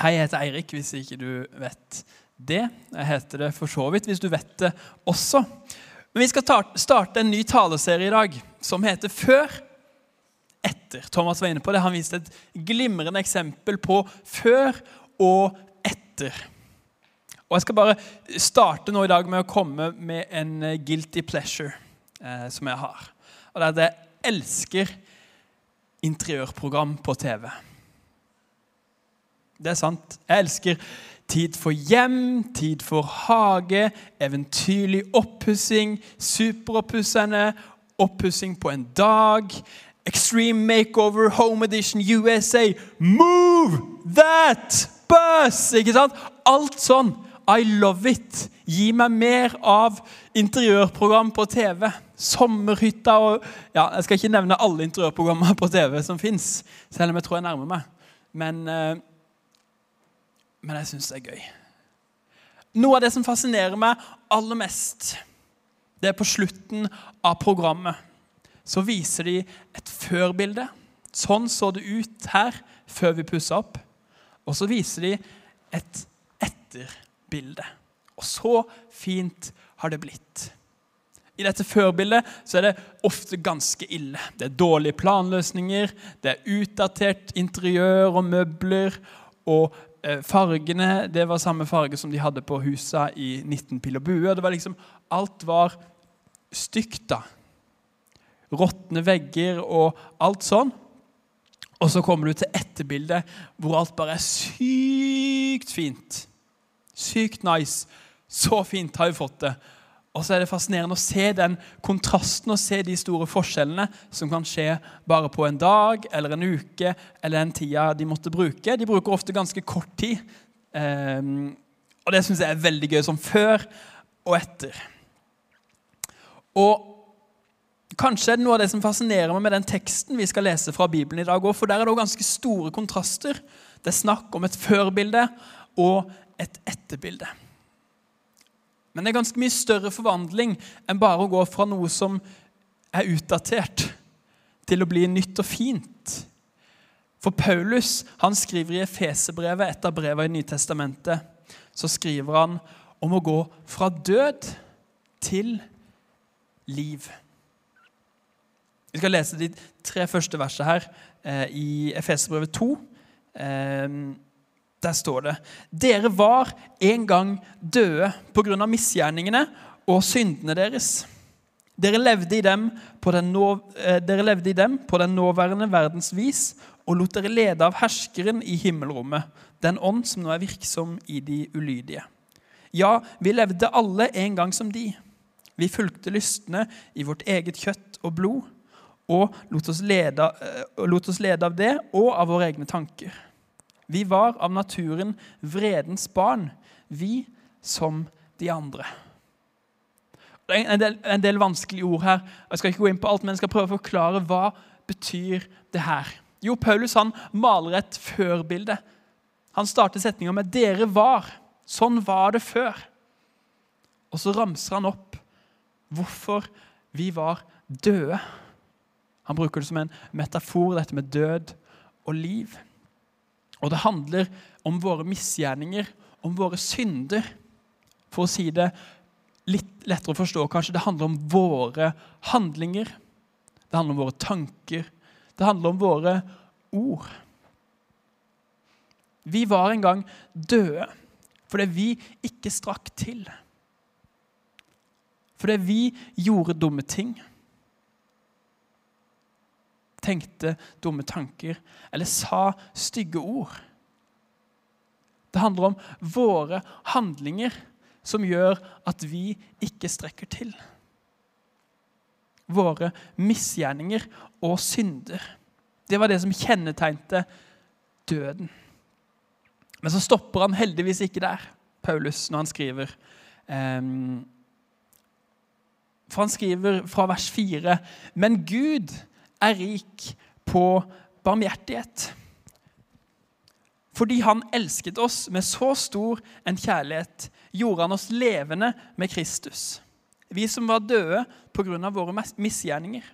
Hei, jeg heter Eirik, hvis ikke du vet det. Jeg heter det for så vidt, hvis du vet det også. Men vi skal ta- starte en ny taleserie i dag som heter Før etter. Thomas var inne på det. Han viste et glimrende eksempel på før og etter. Og Jeg skal bare starte nå i dag med å komme med en eh, guilty pleasure eh, som jeg har. Og det er at jeg elsker interiørprogram på TV. Det er sant. Jeg elsker tid for hjem, tid for hage, eventyrlig oppussing, superoppussende, oppussing på en dag, Extreme Makeover, Home Edition USA, Move That Bus! Ikke sant? Alt sånn. I love it. Gi meg mer av interiørprogram på TV. Sommerhytta og ja, Jeg skal ikke nevne alle interiørprogrammer på TV som fins, selv om jeg tror jeg nærmer meg. Men eh, men jeg syns det er gøy. Noe av det som fascinerer meg aller mest, det er på slutten av programmet. Så viser de et før-bilde. Sånn så det ut her før vi pussa opp. Og så viser de et etter-bilde. Og så fint har det blitt. I dette førbildet så er det ofte ganske ille. Det er dårlige planløsninger, det er utdatert interiør og møbler. Og fargene det var samme farge som de hadde på husa i 19 pil og bue. Det var liksom, alt var stygt, da. Råtne vegger og alt sånn. Og så kommer du til etterbildet, hvor alt bare er sykt fint. Sykt nice. Så fint har vi fått det. Og så er det fascinerende å se den kontrasten og se de store forskjellene som kan skje bare på en dag eller en uke eller den tida de måtte bruke. De bruker ofte ganske kort tid. Ehm, og det syns jeg er veldig gøy, som før og etter. Og kanskje er det noe av det som fascinerer meg med den teksten vi skal lese fra Bibelen i dag òg, for der er det òg ganske store kontraster. Det er snakk om et før-bilde og et etterbilde. Men det er ganske mye større forvandling enn bare å gå fra noe som er utdatert, til å bli nytt og fint. For Paulus han skriver i Efesebrevet, et av brevene i Nytestamentet, så skriver han om å gå fra død til liv. Vi skal lese de tre første versene her eh, i Efesebrevet 2. Eh, der står det Dere var en gang døde pga. misgjerningene og syndene deres. Dere levde, i dem på den nå, eh, dere levde i dem på den nåværende verdens vis og lot dere lede av herskeren i himmelrommet, den ånd som nå er virksom i de ulydige. Ja, vi levde alle en gang som de. Vi fulgte lystne i vårt eget kjøtt og blod og lot oss lede, eh, lot oss lede av det og av våre egne tanker. Vi var av naturen vredens barn, vi som de andre. Det er en del, en del vanskelige ord her. Jeg skal ikke gå inn på alt, men jeg skal prøve å forklare hva betyr det her. Jo, Paulus han maler et før-bilde. Han starter setninga med 'dere var'. Sånn var det før. Og så ramser han opp hvorfor vi var døde. Han bruker det som en metafor, dette med død og liv. Og det handler om våre misgjerninger, om våre synder. For å si det litt lettere å forstå, kanskje. Det handler om våre handlinger. Det handler om våre tanker. Det handler om våre ord. Vi var en gang døde fordi vi ikke strakk til. Fordi vi gjorde dumme ting. Tenkte dumme tanker eller sa stygge ord. Det handler om våre handlinger som gjør at vi ikke strekker til. Våre misgjerninger og synder. Det var det som kjennetegnte døden. Men så stopper han heldigvis ikke der, Paulus, når han skriver. Um, for han skriver fra vers 4.: Men Gud er rik på barmhjertighet. Fordi han elsket oss med så stor en kjærlighet, gjorde han oss levende med Kristus. Vi som var døde pga. våre misgjerninger.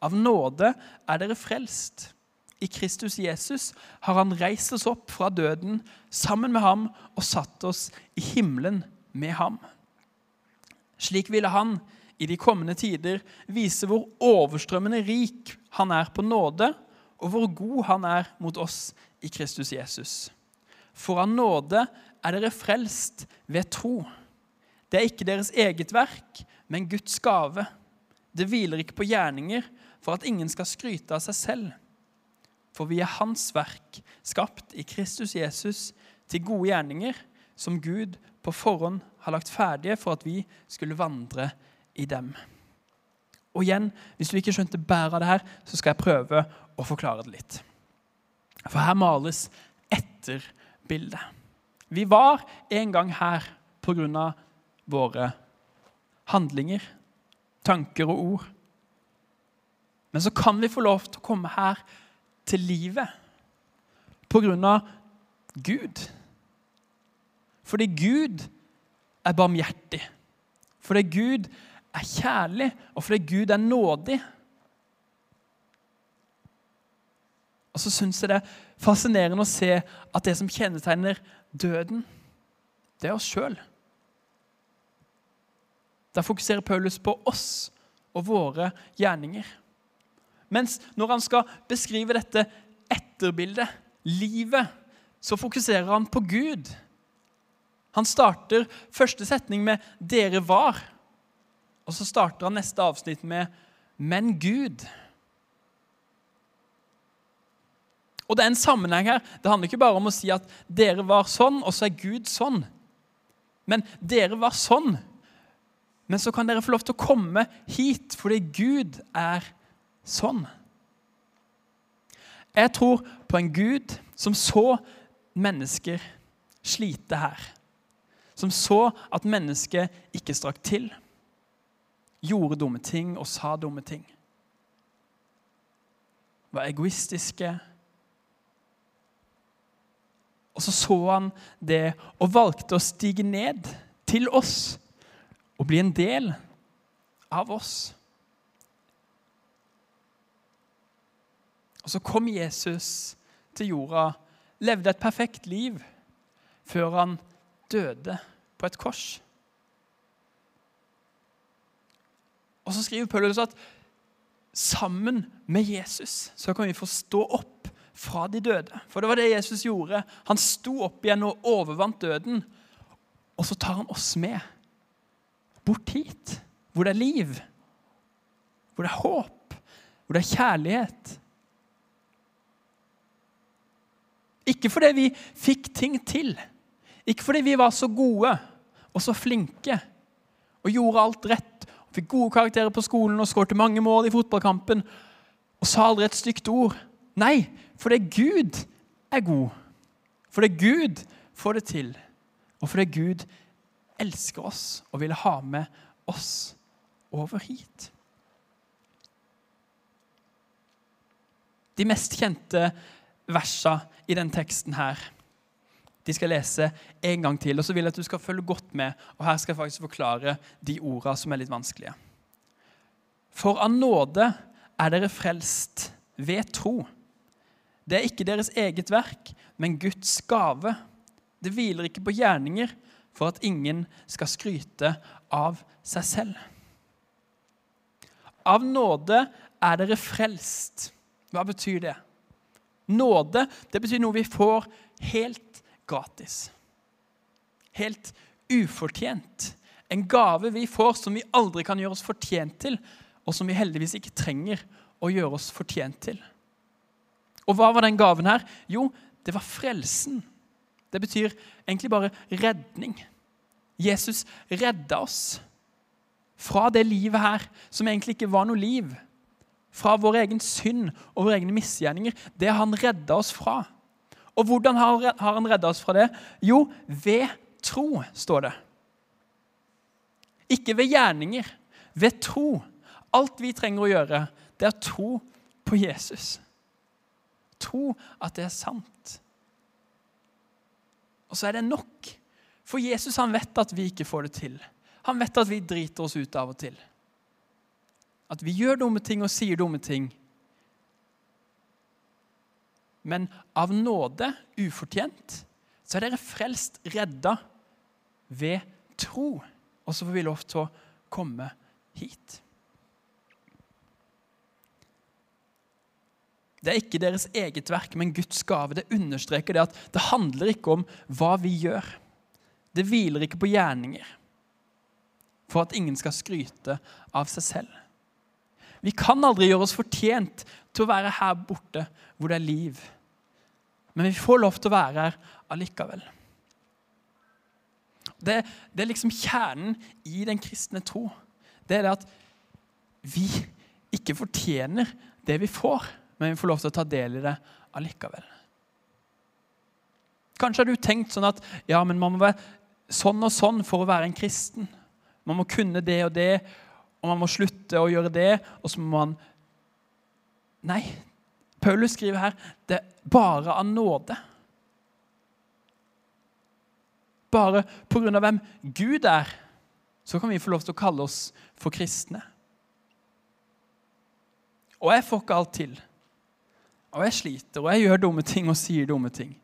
Av nåde er dere frelst. I Kristus Jesus har han reist oss opp fra døden sammen med ham og satt oss i himmelen med ham. Slik ville han i de kommende tider vise hvor overstrømmende rik han er på nåde, og hvor god han er mot oss i Kristus Jesus. For av nåde er dere frelst ved tro. Det er ikke deres eget verk, men Guds gave. Det hviler ikke på gjerninger for at ingen skal skryte av seg selv. For vi er Hans verk, skapt i Kristus Jesus til gode gjerninger, som Gud på forhånd har lagt ferdige for at vi skulle vandre i dem. Og igjen, Hvis du ikke skjønte bæret av det her, så skal jeg prøve å forklare det litt. For her males etterbildet. Vi var en gang her pga. våre handlinger, tanker og ord. Men så kan vi få lov til å komme her til livet av Gud. Fordi Gud er barmhjertig. Fordi Gud er kjærlig, og fordi Gud er nådig. Og så syns jeg det er fascinerende å se at det som kjennetegner døden, det er oss sjøl. Der fokuserer Paulus på oss og våre gjerninger. Mens når han skal beskrive dette etterbildet, livet, så fokuserer han på Gud. Han starter første setning med 'dere var', og så starter han neste avsnitt med 'men Gud'. Og det er en sammenheng her. Det handler ikke bare om å si at dere var sånn, og så er Gud sånn. Men dere var sånn. Men så kan dere få lov til å komme hit fordi Gud er sånn. Jeg tror på en Gud som så mennesker slite her. Som så at mennesket ikke strakk til, gjorde dumme ting og sa dumme ting. Var egoistiske. Og så så han det og valgte å stige ned til oss og bli en del av oss. Og så kom Jesus til jorda, levde et perfekt liv, før han døde på et kors. Og så skriver Paulus at sammen med Jesus så kan vi få stå opp fra de døde. For det var det Jesus gjorde. Han sto opp igjen og overvant døden. Og så tar han oss med bort hit, hvor det er liv, hvor det er håp, hvor det er kjærlighet, Ikke fordi vi fikk ting til. Ikke fordi vi var så gode og så flinke og gjorde alt rett fikk gode karakterer på skolen og skårte mange mål i fotballkampen og sa aldri et stygt ord. Nei, fordi Gud er god. Fordi Gud får det til. Og fordi Gud elsker oss og vil ha med oss over hit. De mest kjente versene i den teksten her. De skal lese en gang til, og så vil jeg at du skal følge godt med. og Her skal jeg faktisk forklare de orda som er litt vanskelige. For av nåde er dere frelst ved tro. Det er ikke deres eget verk, men Guds gave. Det hviler ikke på gjerninger for at ingen skal skryte av seg selv. Av nåde er dere frelst. Hva betyr det? Nåde det betyr noe vi får helt gratis. Helt ufortjent. En gave vi får som vi aldri kan gjøre oss fortjent til, og som vi heldigvis ikke trenger å gjøre oss fortjent til. Og hva var den gaven her? Jo, det var frelsen. Det betyr egentlig bare redning. Jesus redda oss fra det livet her, som egentlig ikke var noe liv fra vår egen synd og våre egne misgjerninger. Det han redda oss fra. Og hvordan har han redda oss fra det? Jo, ved tro, står det. Ikke ved gjerninger. Ved tro. Alt vi trenger å gjøre, det er tro på Jesus. Tro at det er sant. Og så er det nok. For Jesus han vet at vi ikke får det til. Han vet at vi driter oss ut av og til at vi gjør dumme ting og sier dumme ting. Men av nåde, ufortjent, så er dere frelst, redda ved tro. Og så får vi lov til å komme hit. Det er ikke deres eget verk, men Guds gave. Det understreker det at det handler ikke om hva vi gjør. Det hviler ikke på gjerninger for at ingen skal skryte av seg selv. Vi kan aldri gjøre oss fortjent til å være her borte hvor det er liv. Men vi får lov til å være her allikevel. Det, det er liksom kjernen i den kristne tro. Det er det at vi ikke fortjener det vi får men vi får lov til å ta del i det allikevel. Kanskje har du tenkt sånn at ja, men man må være sånn og sånn for å være en kristen. Man må kunne det og det, og man må slutte å gjøre det, og så må man Nei. Paulus skriver her det er bare av nåde. Bare av hvem Gud er, så kan vi få lov til å kalle oss for kristne. Og jeg får ikke alt til. Og jeg sliter, og jeg gjør dumme ting og sier dumme ting.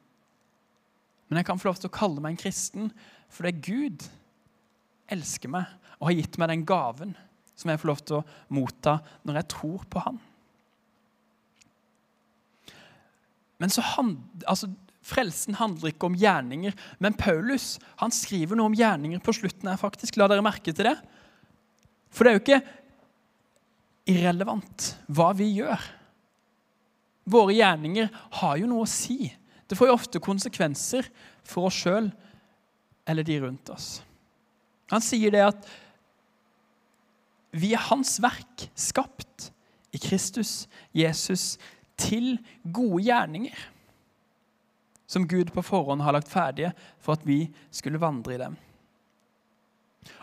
Men jeg kan få lov til å kalle meg en kristen fordi Gud elsker meg og har gitt meg den gaven som jeg får lov til å motta når jeg tror på Han. Men så hand, altså, Frelsen handler ikke om gjerninger, men Paulus han skriver noe om gjerninger på slutten. her faktisk. La dere merke til det. For det er jo ikke irrelevant hva vi gjør. Våre gjerninger har jo noe å si. Det får jo ofte konsekvenser for oss sjøl eller de rundt oss. Han sier det at vi er hans verk, skapt i Kristus, Jesus, til gode gjerninger. Som Gud på forhånd har lagt ferdige for at vi skulle vandre i dem.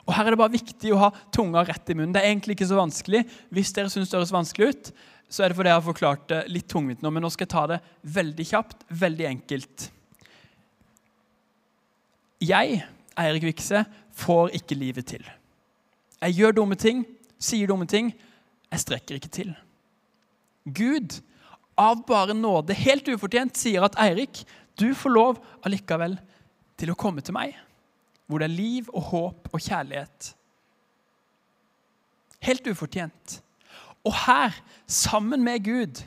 Og Her er det bare viktig å ha tunga rett i munnen. Det er egentlig ikke så vanskelig. Hvis dere syns det høres vanskelig ut, så er det fordi jeg har forklart det litt tungvint nå, men nå skal jeg ta det veldig kjapt, veldig enkelt. Jeg, Eirik Vikse, får ikke livet til. Jeg gjør dumme ting, sier dumme ting. Jeg strekker ikke til. Gud, av bare nåde, helt ufortjent, sier at Eirik, du får lov allikevel til å komme til meg, hvor det er liv og håp og kjærlighet. Helt ufortjent. Og her, sammen med Gud,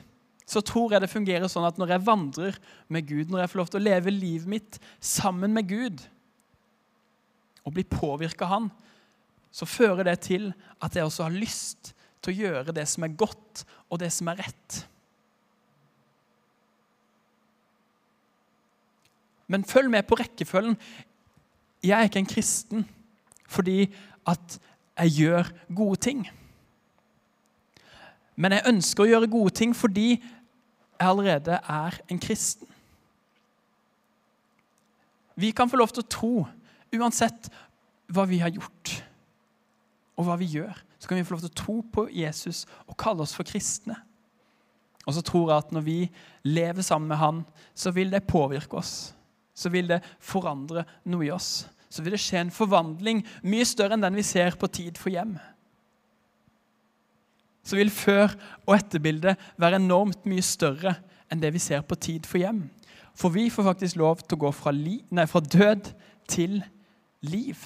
så tror jeg det fungerer sånn at når jeg vandrer med Gud, når jeg får lov til å leve livet mitt sammen med Gud og bli påvirka av Han, så fører det til at jeg også har lyst til å gjøre det som er godt, og det som er rett. Men følg med på rekkefølgen. Jeg er ikke en kristen fordi at jeg gjør gode ting. Men jeg ønsker å gjøre gode ting fordi jeg allerede er en kristen. Vi kan få lov til å tro, uansett hva vi har gjort og hva vi gjør, så kan vi få lov til å tro på Jesus og kalle oss for kristne. Og så tror jeg at når vi lever sammen med Han, så vil det påvirke oss. Så vil det forandre noe i oss. Så vil det skje en forvandling mye større enn den vi ser på Tid for hjem så vil før- og etterbildet være enormt mye større enn det vi ser på Tid for hjem. For vi får faktisk lov til å gå fra, nei, fra død til liv.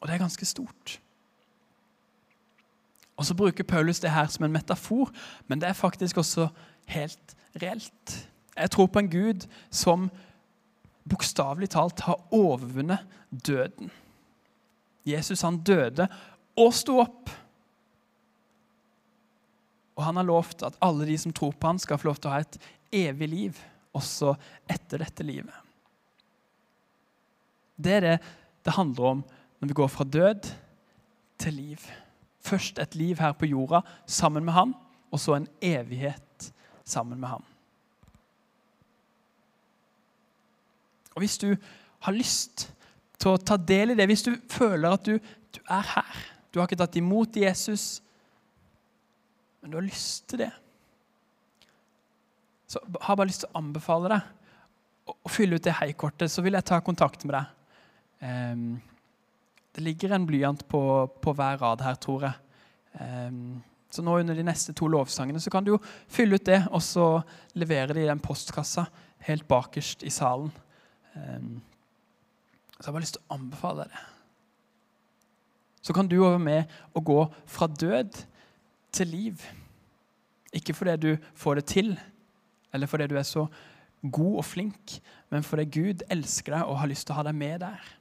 Og det er ganske stort. Og så bruker Paulus det her som en metafor, men det er faktisk også helt reelt. Jeg tror på en Gud som bokstavelig talt har overvunnet døden. Jesus han døde og sto opp. Og han har lovt at alle de som tror på han skal få lov til å ha et evig liv også etter dette livet. Det er det det handler om når vi går fra død til liv. Først et liv her på jorda sammen med han, og så en evighet sammen med ham. Og Hvis du har lyst til å ta del i det. Hvis du føler at du, du er her, du har ikke tatt imot Jesus, men du har lyst til det, så jeg har bare lyst til å anbefale deg å, fylle ut det heikortet, så vil jeg ta kontakt med deg. Um, det ligger en blyant på, på, hver rad her, tror jeg. Så nå under de neste to lovsangene så kan du jo fylle ut det, og så levere det i den postkassa helt bakerst i salen. Um, så jeg har bare lyst til å anbefale deg det. Så kan du være med å gå fra død til liv. Ikke fordi du får det til, eller fordi du er så god og flink, men fordi Gud elsker deg og har lyst til å ha deg med der.